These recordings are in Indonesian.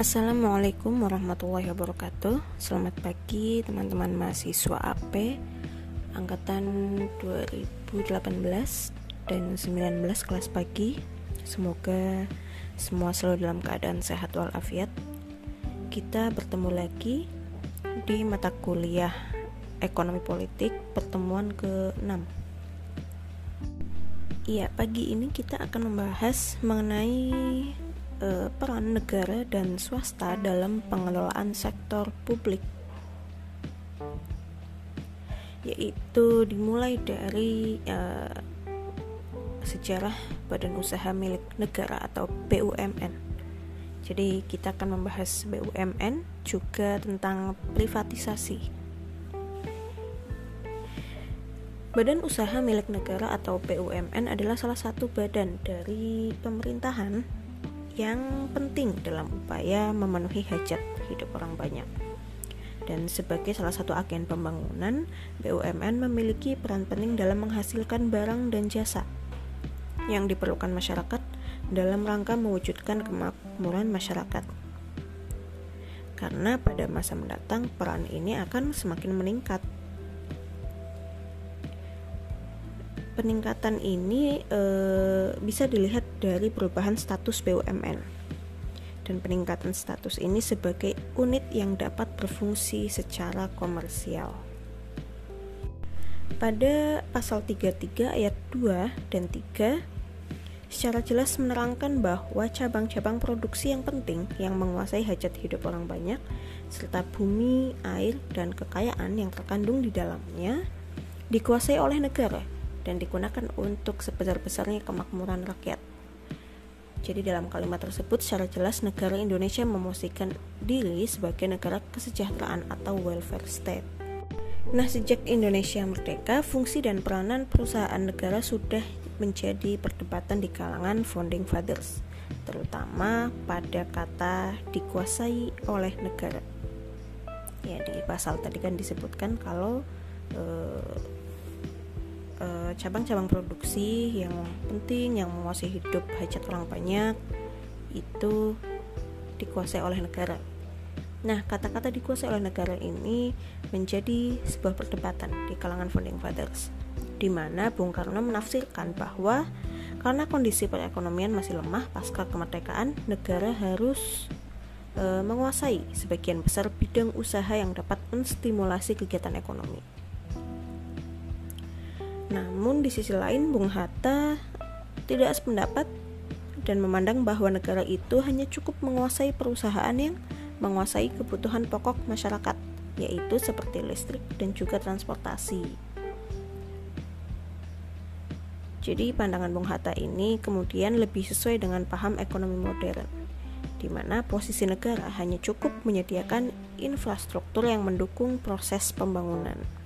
Assalamualaikum warahmatullahi wabarakatuh. Selamat pagi teman-teman mahasiswa AP Angkatan 2018 dan 19 kelas pagi. Semoga semua selalu dalam keadaan sehat walafiat. Kita bertemu lagi di mata kuliah Ekonomi Politik pertemuan ke-6 Iya, pagi ini kita akan membahas mengenai uh, peran negara dan swasta dalam pengelolaan sektor publik yaitu dimulai dari uh, sejarah badan usaha milik negara atau BUMN. Jadi kita akan membahas BUMN juga tentang privatisasi. Badan usaha milik negara atau BUMN adalah salah satu badan dari pemerintahan yang penting dalam upaya memenuhi hajat hidup orang banyak. Dan sebagai salah satu agen pembangunan, BUMN memiliki peran penting dalam menghasilkan barang dan jasa yang diperlukan masyarakat dalam rangka mewujudkan kemakmuran masyarakat. Karena pada masa mendatang peran ini akan semakin meningkat peningkatan ini e, bisa dilihat dari perubahan status BUMN dan peningkatan status ini sebagai unit yang dapat berfungsi secara komersial. Pada pasal 33 ayat 2 dan 3 secara jelas menerangkan bahwa cabang-cabang produksi yang penting yang menguasai hajat hidup orang banyak serta bumi, air, dan kekayaan yang terkandung di dalamnya dikuasai oleh negara dan digunakan untuk sebesar-besarnya kemakmuran rakyat. Jadi dalam kalimat tersebut secara jelas negara Indonesia memosisikan diri sebagai negara kesejahteraan atau welfare state. Nah, sejak Indonesia merdeka, fungsi dan peranan perusahaan negara sudah menjadi perdebatan di kalangan founding fathers, terutama pada kata dikuasai oleh negara. Ya, di pasal tadi kan disebutkan kalau Eh, cabang-cabang uh, produksi yang penting yang menguasai hidup hajat orang banyak itu dikuasai oleh negara. Nah, kata-kata dikuasai oleh negara ini menjadi sebuah perdebatan di kalangan founding fathers, di mana Bung Karno menafsirkan bahwa karena kondisi perekonomian masih lemah pasca kemerdekaan, negara harus e, menguasai sebagian besar bidang usaha yang dapat menstimulasi kegiatan ekonomi. Namun di sisi lain Bung Hatta tidak sependapat dan memandang bahwa negara itu hanya cukup menguasai perusahaan yang menguasai kebutuhan pokok masyarakat, yaitu seperti listrik dan juga transportasi. Jadi pandangan Bung Hatta ini kemudian lebih sesuai dengan paham ekonomi modern, di mana posisi negara hanya cukup menyediakan infrastruktur yang mendukung proses pembangunan.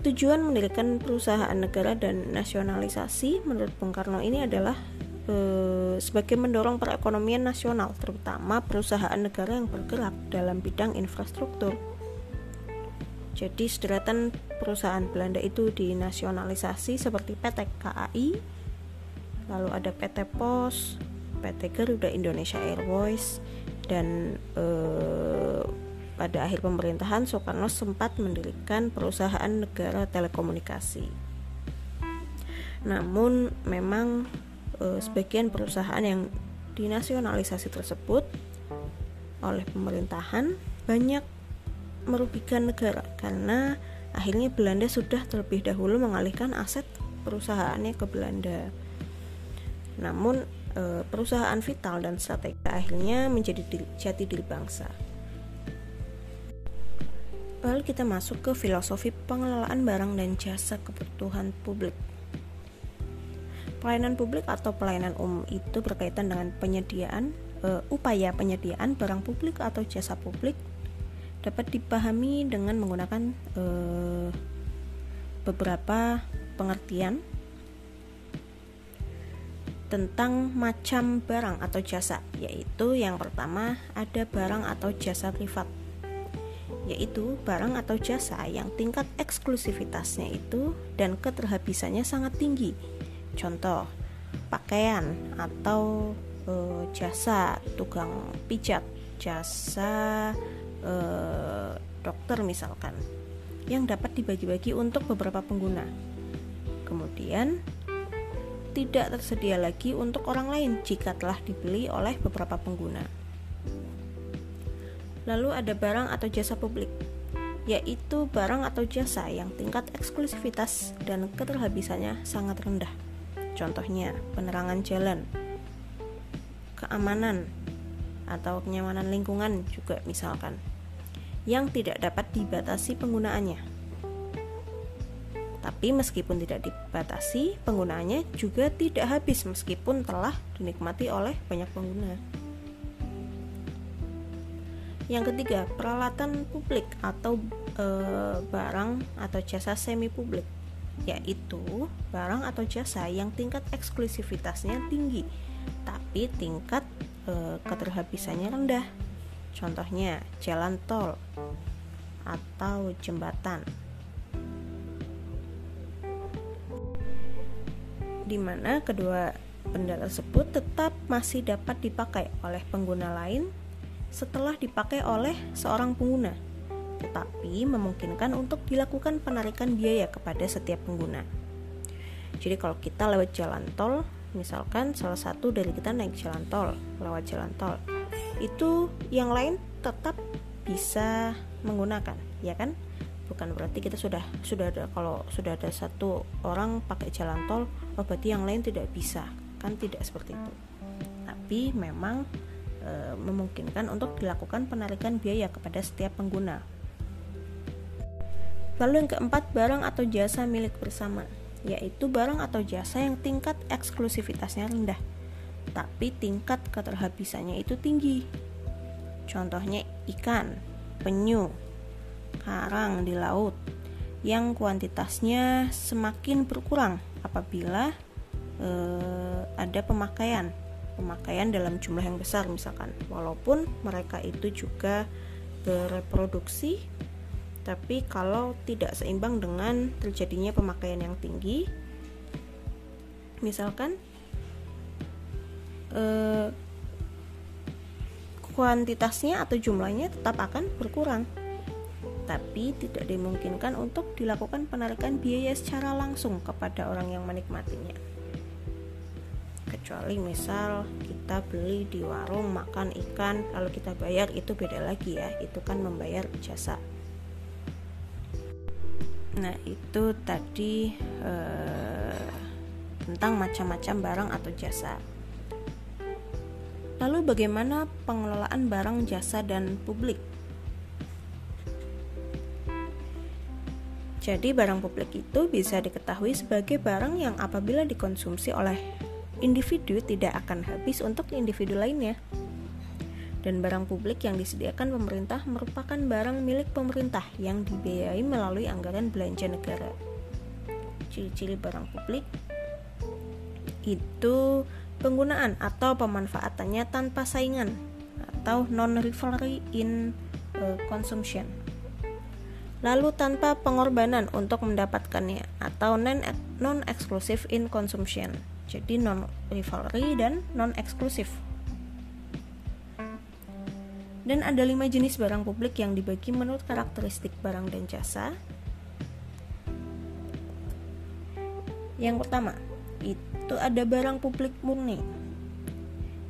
Tujuan mendirikan perusahaan negara dan nasionalisasi menurut Bung Karno ini adalah e, sebagai mendorong perekonomian nasional, terutama perusahaan negara yang bergerak dalam bidang infrastruktur. Jadi sederetan perusahaan Belanda itu dinasionalisasi seperti PT KAI, lalu ada PT Pos, PT Garuda Indonesia Airways, dan e, pada akhir pemerintahan Soekarno sempat mendirikan perusahaan negara telekomunikasi. Namun memang e, sebagian perusahaan yang dinasionalisasi tersebut oleh pemerintahan banyak merugikan negara karena akhirnya Belanda sudah terlebih dahulu mengalihkan aset perusahaannya ke Belanda. Namun e, perusahaan vital dan strategi akhirnya menjadi jati diri bangsa. Lalu kita masuk ke filosofi pengelolaan barang dan jasa kebutuhan publik. Pelayanan publik atau pelayanan umum itu berkaitan dengan penyediaan uh, upaya penyediaan barang publik atau jasa publik dapat dipahami dengan menggunakan uh, beberapa pengertian tentang macam barang atau jasa, yaitu yang pertama ada barang atau jasa privat yaitu barang atau jasa yang tingkat eksklusivitasnya itu dan keterhabisannya sangat tinggi. Contoh, pakaian atau uh, jasa tukang pijat, jasa uh, dokter misalkan yang dapat dibagi-bagi untuk beberapa pengguna. Kemudian tidak tersedia lagi untuk orang lain jika telah dibeli oleh beberapa pengguna. Lalu ada barang atau jasa publik, yaitu barang atau jasa yang tingkat eksklusivitas dan keterhabisannya sangat rendah. Contohnya, penerangan jalan, keamanan, atau kenyamanan lingkungan juga misalkan yang tidak dapat dibatasi penggunaannya. Tapi meskipun tidak dibatasi, penggunaannya juga tidak habis meskipun telah dinikmati oleh banyak pengguna. Yang ketiga, peralatan publik atau e, barang atau jasa semi publik, yaitu barang atau jasa yang tingkat eksklusivitasnya tinggi, tapi tingkat e, keterhabisannya rendah. Contohnya jalan tol atau jembatan. Di mana kedua benda tersebut tetap masih dapat dipakai oleh pengguna lain setelah dipakai oleh seorang pengguna, tetapi memungkinkan untuk dilakukan penarikan biaya kepada setiap pengguna. Jadi kalau kita lewat jalan tol, misalkan salah satu dari kita naik jalan tol, lewat jalan tol, itu yang lain tetap bisa menggunakan ya kan bukan berarti kita sudah sudah ada kalau sudah ada satu orang pakai jalan tol oh berarti yang lain tidak bisa kan tidak seperti itu tapi memang e, memungkinkan untuk dilakukan penarikan biaya kepada setiap pengguna lalu yang keempat barang atau jasa milik bersama yaitu barang atau jasa yang tingkat eksklusivitasnya rendah tapi tingkat keterhabisannya itu tinggi. Contohnya ikan, penyu, karang di laut yang kuantitasnya semakin berkurang apabila eh, ada pemakaian pemakaian dalam jumlah yang besar misalkan. Walaupun mereka itu juga bereproduksi tapi kalau tidak seimbang dengan terjadinya pemakaian yang tinggi misalkan eh, kuantitasnya atau jumlahnya tetap akan berkurang. Tapi tidak dimungkinkan untuk dilakukan penarikan biaya secara langsung kepada orang yang menikmatinya kecuali misal kita beli di warung makan ikan lalu kita bayar itu beda lagi ya itu kan membayar jasa nah itu tadi eh, tentang macam-macam barang atau jasa Lalu bagaimana pengelolaan barang jasa dan publik? Jadi barang publik itu bisa diketahui sebagai barang yang apabila dikonsumsi oleh individu tidak akan habis untuk individu lainnya. Dan barang publik yang disediakan pemerintah merupakan barang milik pemerintah yang dibiayai melalui anggaran belanja negara. Ciri-ciri barang publik itu penggunaan atau pemanfaatannya tanpa saingan atau non-rivalry in uh, consumption. Lalu tanpa pengorbanan untuk mendapatkannya atau non-exclusive in consumption. Jadi non-rivalry dan non-eksklusif. Dan ada lima jenis barang publik yang dibagi menurut karakteristik barang dan jasa. Yang pertama, itu ada barang publik murni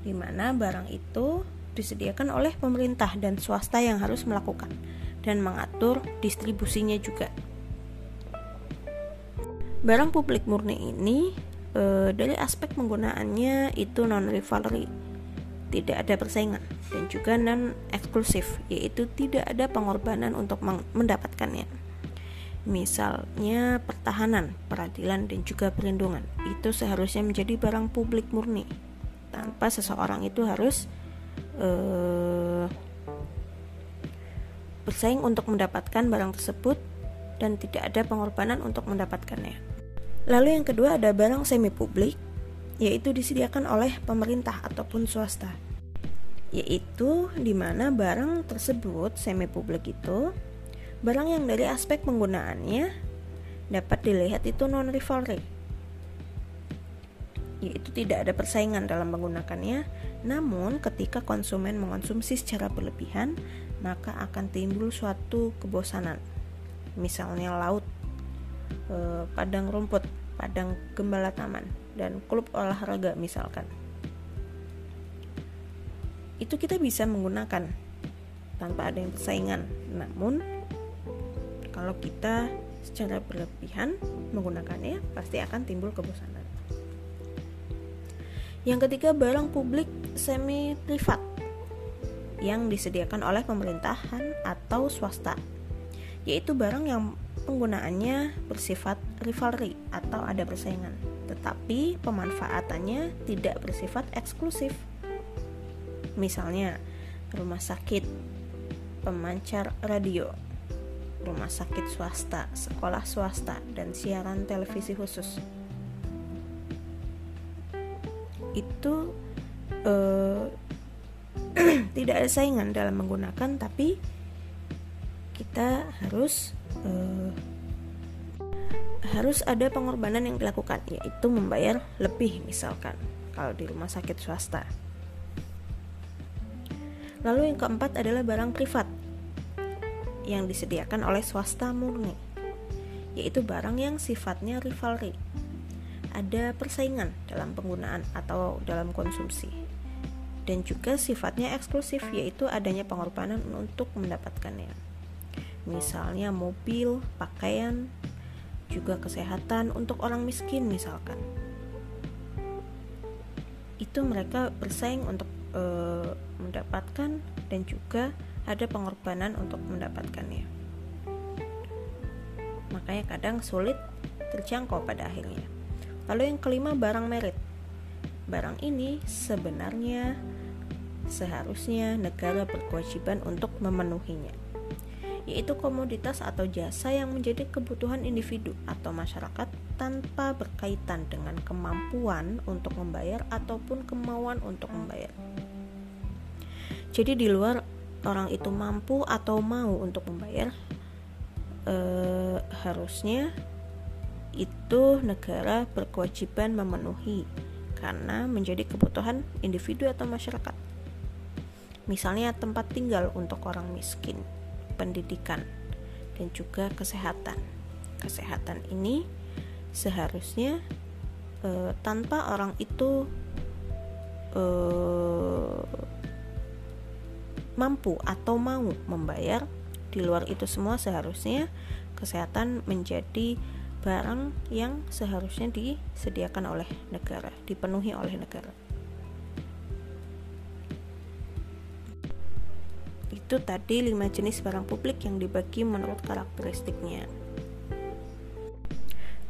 di mana barang itu disediakan oleh pemerintah dan swasta yang harus melakukan dan mengatur distribusinya juga. Barang publik murni ini e, dari aspek penggunaannya itu non rivalry, tidak ada persaingan dan juga non eksklusif, yaitu tidak ada pengorbanan untuk mendapatkannya misalnya pertahanan, peradilan, dan juga perlindungan. Itu seharusnya menjadi barang publik murni, tanpa seseorang itu harus uh, bersaing untuk mendapatkan barang tersebut dan tidak ada pengorbanan untuk mendapatkannya. Lalu yang kedua ada barang semi publik, yaitu disediakan oleh pemerintah ataupun swasta. Yaitu di mana barang tersebut semi publik itu Barang yang dari aspek penggunaannya dapat dilihat itu non rivalry. yaitu tidak ada persaingan dalam menggunakannya. Namun, ketika konsumen mengonsumsi secara berlebihan, maka akan timbul suatu kebosanan. Misalnya laut, eh, padang rumput, padang gembala taman, dan klub olahraga misalkan. Itu kita bisa menggunakan tanpa ada yang persaingan. Namun, kalau kita secara berlebihan menggunakannya, pasti akan timbul kebosanan. Yang ketiga, barang publik semi privat yang disediakan oleh pemerintahan atau swasta, yaitu barang yang penggunaannya bersifat rivalry atau ada persaingan, tetapi pemanfaatannya tidak bersifat eksklusif. Misalnya, rumah sakit, pemancar radio, rumah sakit swasta, sekolah swasta, dan siaran televisi khusus itu uh, tidak ada saingan dalam menggunakan tapi kita harus uh, harus ada pengorbanan yang dilakukan yaitu membayar lebih misalkan kalau di rumah sakit swasta. Lalu yang keempat adalah barang privat yang disediakan oleh swasta murni yaitu barang yang sifatnya rivalry. Ada persaingan dalam penggunaan atau dalam konsumsi dan juga sifatnya eksklusif yaitu adanya pengorbanan untuk mendapatkannya misalnya mobil, pakaian, juga kesehatan untuk orang miskin misalkan. Itu mereka bersaing untuk e, mendapatkan dan juga ada pengorbanan untuk mendapatkannya. Makanya kadang sulit terjangkau pada akhirnya. Lalu yang kelima barang merit. Barang ini sebenarnya seharusnya negara berkewajiban untuk memenuhinya yaitu komoditas atau jasa yang menjadi kebutuhan individu atau masyarakat tanpa berkaitan dengan kemampuan untuk membayar ataupun kemauan untuk membayar. Jadi di luar orang itu mampu atau mau untuk membayar, eh, harusnya itu negara berkewajiban memenuhi karena menjadi kebutuhan individu atau masyarakat. Misalnya tempat tinggal untuk orang miskin, pendidikan, dan juga kesehatan. Kesehatan ini seharusnya e, tanpa orang itu e, mampu atau mau membayar, di luar itu semua seharusnya kesehatan menjadi barang yang seharusnya disediakan oleh negara, dipenuhi oleh negara. Itu tadi lima jenis barang publik yang dibagi menurut karakteristiknya.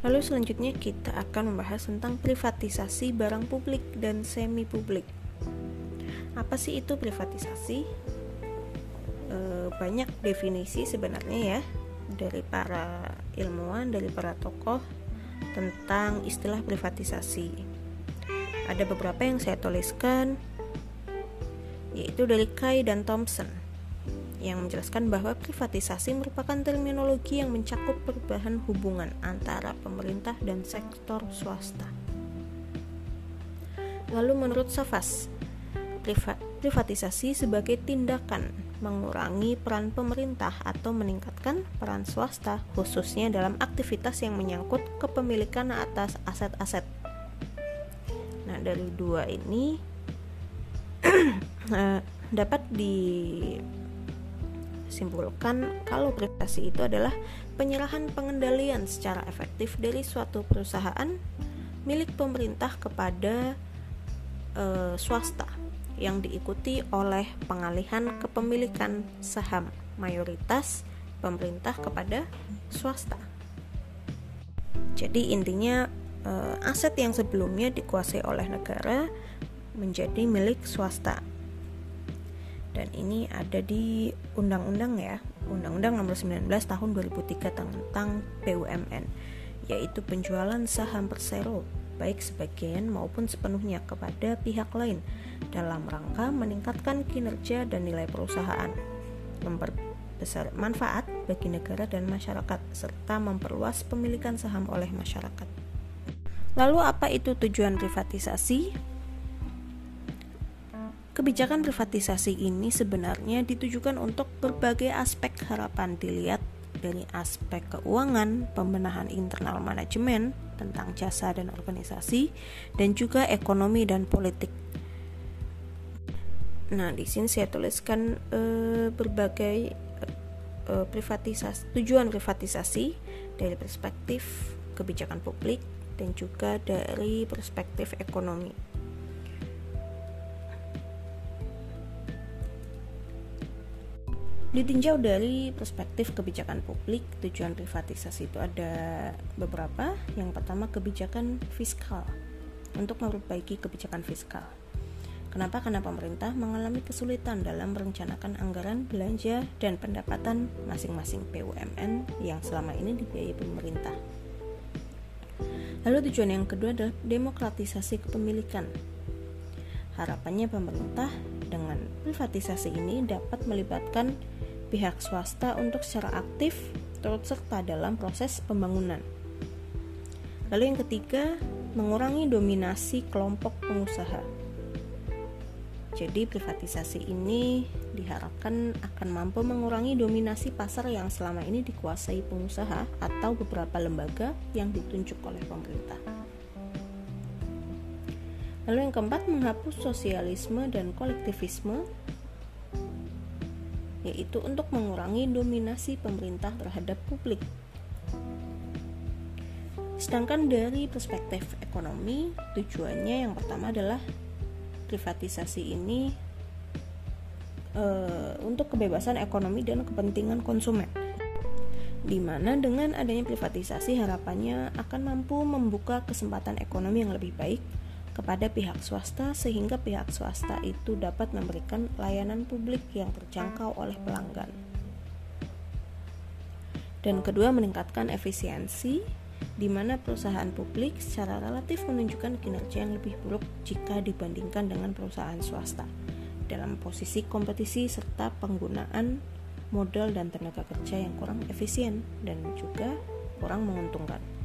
Lalu selanjutnya kita akan membahas tentang privatisasi barang publik dan semi publik. Apa sih itu privatisasi? E, banyak definisi sebenarnya ya dari para ilmuwan, dari para tokoh tentang istilah privatisasi. Ada beberapa yang saya tuliskan, yaitu dari Kai dan Thompson, yang menjelaskan bahwa privatisasi merupakan terminologi yang mencakup perubahan hubungan antara pemerintah dan sektor swasta. Lalu menurut Safas, privatisasi sebagai tindakan mengurangi peran pemerintah atau meningkatkan peran swasta, khususnya dalam aktivitas yang menyangkut kepemilikan atas aset-aset. Nah, dari dua ini eh, dapat disimpulkan kalau privasi itu adalah penyerahan pengendalian secara efektif dari suatu perusahaan milik pemerintah kepada uh, swasta yang diikuti oleh pengalihan kepemilikan saham mayoritas pemerintah kepada swasta. Jadi intinya eh, aset yang sebelumnya dikuasai oleh negara menjadi milik swasta. Dan ini ada di undang-undang ya, Undang-Undang Nomor 19 Tahun 2003 tentang BUMN, yaitu penjualan saham persero baik sebagian maupun sepenuhnya kepada pihak lain dalam rangka meningkatkan kinerja dan nilai perusahaan, memperbesar manfaat bagi negara dan masyarakat, serta memperluas pemilikan saham oleh masyarakat. Lalu apa itu tujuan privatisasi? Kebijakan privatisasi ini sebenarnya ditujukan untuk berbagai aspek harapan dilihat dari aspek keuangan, pembenahan internal manajemen tentang jasa dan organisasi, dan juga ekonomi dan politik. Nah, di sini saya tuliskan uh, berbagai uh, privatisasi, tujuan privatisasi dari perspektif kebijakan publik dan juga dari perspektif ekonomi. Ditinjau dari perspektif kebijakan publik, tujuan privatisasi itu ada beberapa. Yang pertama kebijakan fiskal untuk memperbaiki kebijakan fiskal. Kenapa? Karena pemerintah mengalami kesulitan dalam merencanakan anggaran belanja dan pendapatan masing-masing BUMN yang selama ini dibiayai pemerintah. Lalu tujuan yang kedua adalah demokratisasi kepemilikan. Harapannya pemerintah dengan privatisasi ini dapat melibatkan pihak swasta untuk secara aktif turut serta dalam proses pembangunan. Lalu yang ketiga, mengurangi dominasi kelompok pengusaha. Jadi privatisasi ini diharapkan akan mampu mengurangi dominasi pasar yang selama ini dikuasai pengusaha atau beberapa lembaga yang ditunjuk oleh pemerintah. Lalu yang keempat, menghapus sosialisme dan kolektivisme yaitu untuk mengurangi dominasi pemerintah terhadap publik. Sedangkan dari perspektif ekonomi, tujuannya yang pertama adalah privatisasi ini uh, untuk kebebasan ekonomi dan kepentingan konsumen. Di mana dengan adanya privatisasi harapannya akan mampu membuka kesempatan ekonomi yang lebih baik kepada pihak swasta sehingga pihak swasta itu dapat memberikan layanan publik yang terjangkau oleh pelanggan. Dan kedua meningkatkan efisiensi di mana perusahaan publik secara relatif menunjukkan kinerja yang lebih buruk jika dibandingkan dengan perusahaan swasta dalam posisi kompetisi serta penggunaan modal dan tenaga kerja yang kurang efisien dan juga kurang menguntungkan.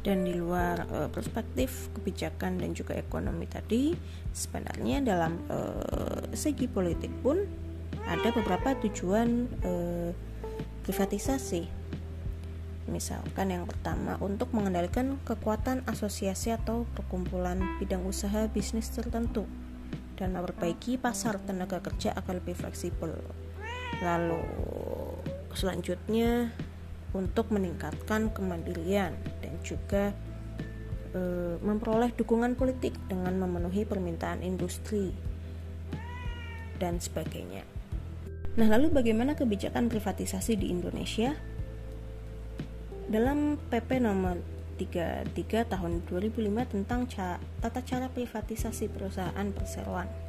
Dan di luar e, perspektif kebijakan dan juga ekonomi tadi, sebenarnya dalam e, segi politik pun ada beberapa tujuan e, privatisasi Misalkan yang pertama untuk mengendalikan kekuatan asosiasi atau perkumpulan bidang usaha bisnis tertentu dan memperbaiki pasar tenaga kerja agar lebih fleksibel. Lalu selanjutnya untuk meningkatkan kemandirian juga e, memperoleh dukungan politik dengan memenuhi permintaan industri dan sebagainya. Nah, lalu bagaimana kebijakan privatisasi di Indonesia? Dalam PP nomor 33 tahun 2005 tentang tata cara privatisasi perusahaan perseroan.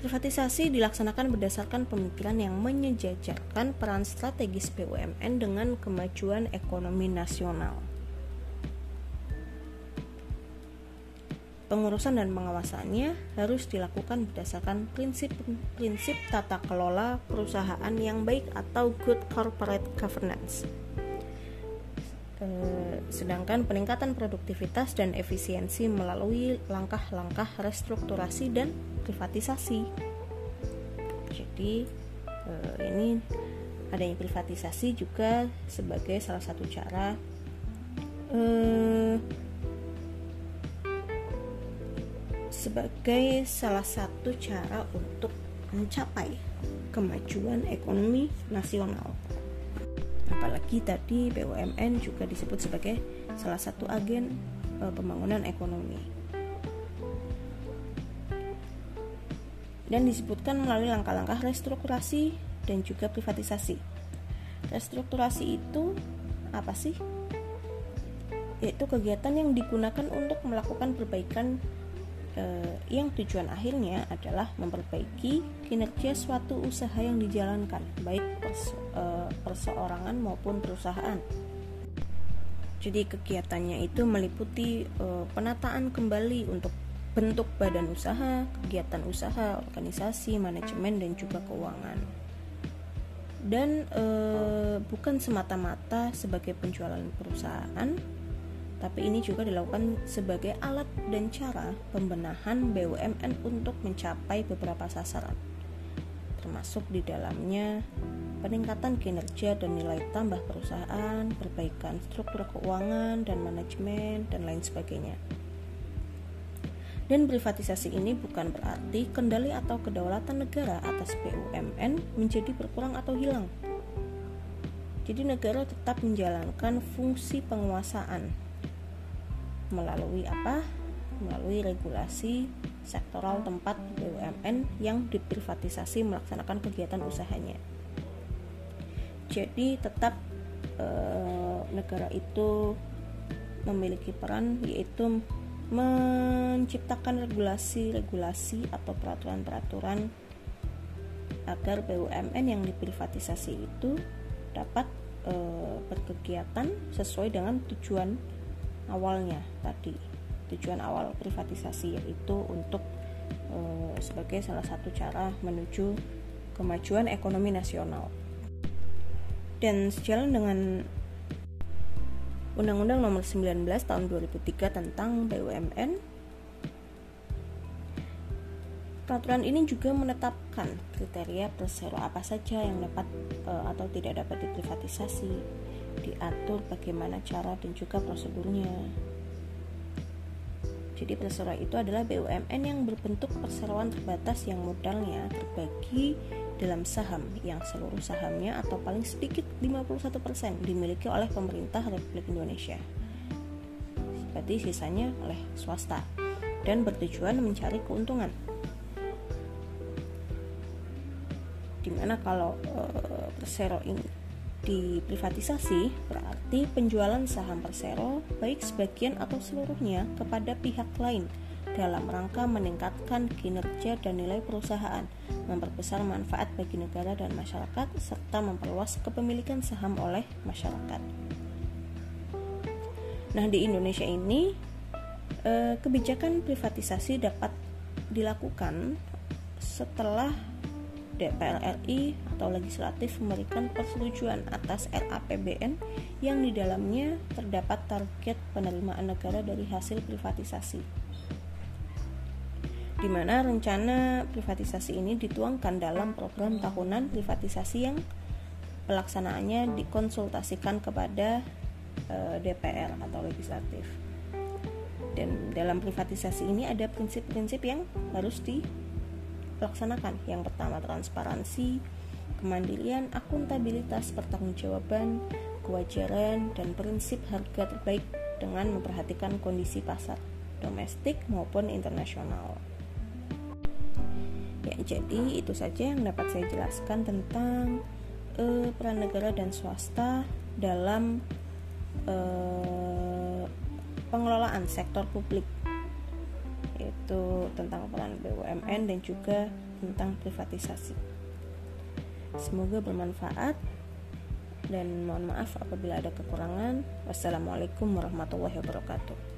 Privatisasi dilaksanakan berdasarkan pemikiran yang menyejajarkan peran strategis BUMN dengan kemajuan ekonomi nasional. Pengurusan dan pengawasannya harus dilakukan berdasarkan prinsip-prinsip tata kelola perusahaan yang baik atau good corporate governance. Eh, sedangkan peningkatan produktivitas dan efisiensi melalui langkah-langkah restrukturasi dan privatisasi. Jadi eh, ini adanya privatisasi juga sebagai salah satu cara eh, sebagai salah satu cara untuk mencapai kemajuan ekonomi nasional. Apalagi tadi BUMN juga disebut sebagai salah satu agen e, pembangunan ekonomi. Dan disebutkan melalui langkah-langkah restrukturasi dan juga privatisasi. Restrukturasi itu apa sih? Yaitu kegiatan yang digunakan untuk melakukan perbaikan eh, yang tujuan akhirnya adalah memperbaiki kinerja suatu usaha yang dijalankan, baik pers, eh, perseorangan maupun perusahaan. Jadi kegiatannya itu meliputi eh, penataan kembali untuk bentuk badan usaha, kegiatan usaha, organisasi, manajemen dan juga keuangan. Dan e, bukan semata-mata sebagai penjualan perusahaan, tapi ini juga dilakukan sebagai alat dan cara pembenahan BUMN untuk mencapai beberapa sasaran, termasuk di dalamnya peningkatan kinerja dan nilai tambah perusahaan, perbaikan struktur keuangan dan manajemen, dan lain sebagainya. Dan privatisasi ini bukan berarti kendali atau kedaulatan negara atas BUMN menjadi berkurang atau hilang. Jadi negara tetap menjalankan fungsi penguasaan melalui apa? Melalui regulasi sektoral tempat BUMN yang diprivatisasi melaksanakan kegiatan usahanya. Jadi tetap e, negara itu memiliki peran yaitu menciptakan regulasi-regulasi atau peraturan-peraturan agar BUMN yang diprivatisasi itu dapat e, berkegiatan sesuai dengan tujuan awalnya tadi. Tujuan awal privatisasi yaitu untuk e, sebagai salah satu cara menuju kemajuan ekonomi nasional dan sejalan dengan Undang-Undang Nomor 19 Tahun 2003 tentang BUMN Peraturan ini juga menetapkan kriteria persero apa saja yang dapat e, atau tidak dapat diprivatisasi, diatur bagaimana cara dan juga prosedurnya. Jadi persero itu adalah BUMN yang berbentuk perseroan terbatas yang modalnya terbagi dalam saham yang seluruh sahamnya atau paling sedikit 51% dimiliki oleh pemerintah Republik Indonesia. Berarti sisanya oleh swasta dan bertujuan mencari keuntungan. Di mana kalau e, persero ini diprivatisasi berarti penjualan saham Persero baik sebagian atau seluruhnya kepada pihak lain dalam rangka meningkatkan kinerja dan nilai perusahaan, memperbesar manfaat bagi negara dan masyarakat, serta memperluas kepemilikan saham oleh masyarakat. Nah, di Indonesia ini eh, kebijakan privatisasi dapat dilakukan setelah DPR RI atau legislatif memberikan persetujuan atas RAPBN yang di dalamnya terdapat target penerimaan negara dari hasil privatisasi. Di mana rencana privatisasi ini dituangkan dalam program tahunan privatisasi yang pelaksanaannya dikonsultasikan kepada eh, DPR atau legislatif. Dan dalam privatisasi ini ada prinsip-prinsip yang harus di laksanakan. Yang pertama transparansi, kemandirian, akuntabilitas, pertanggungjawaban, kewajaran, dan prinsip harga terbaik dengan memperhatikan kondisi pasar domestik maupun internasional. Ya, jadi itu saja yang dapat saya jelaskan tentang uh, peran negara dan swasta dalam uh, pengelolaan sektor publik yaitu tentang peran BUMN dan juga tentang privatisasi. Semoga bermanfaat dan mohon maaf apabila ada kekurangan. Wassalamualaikum warahmatullahi wabarakatuh.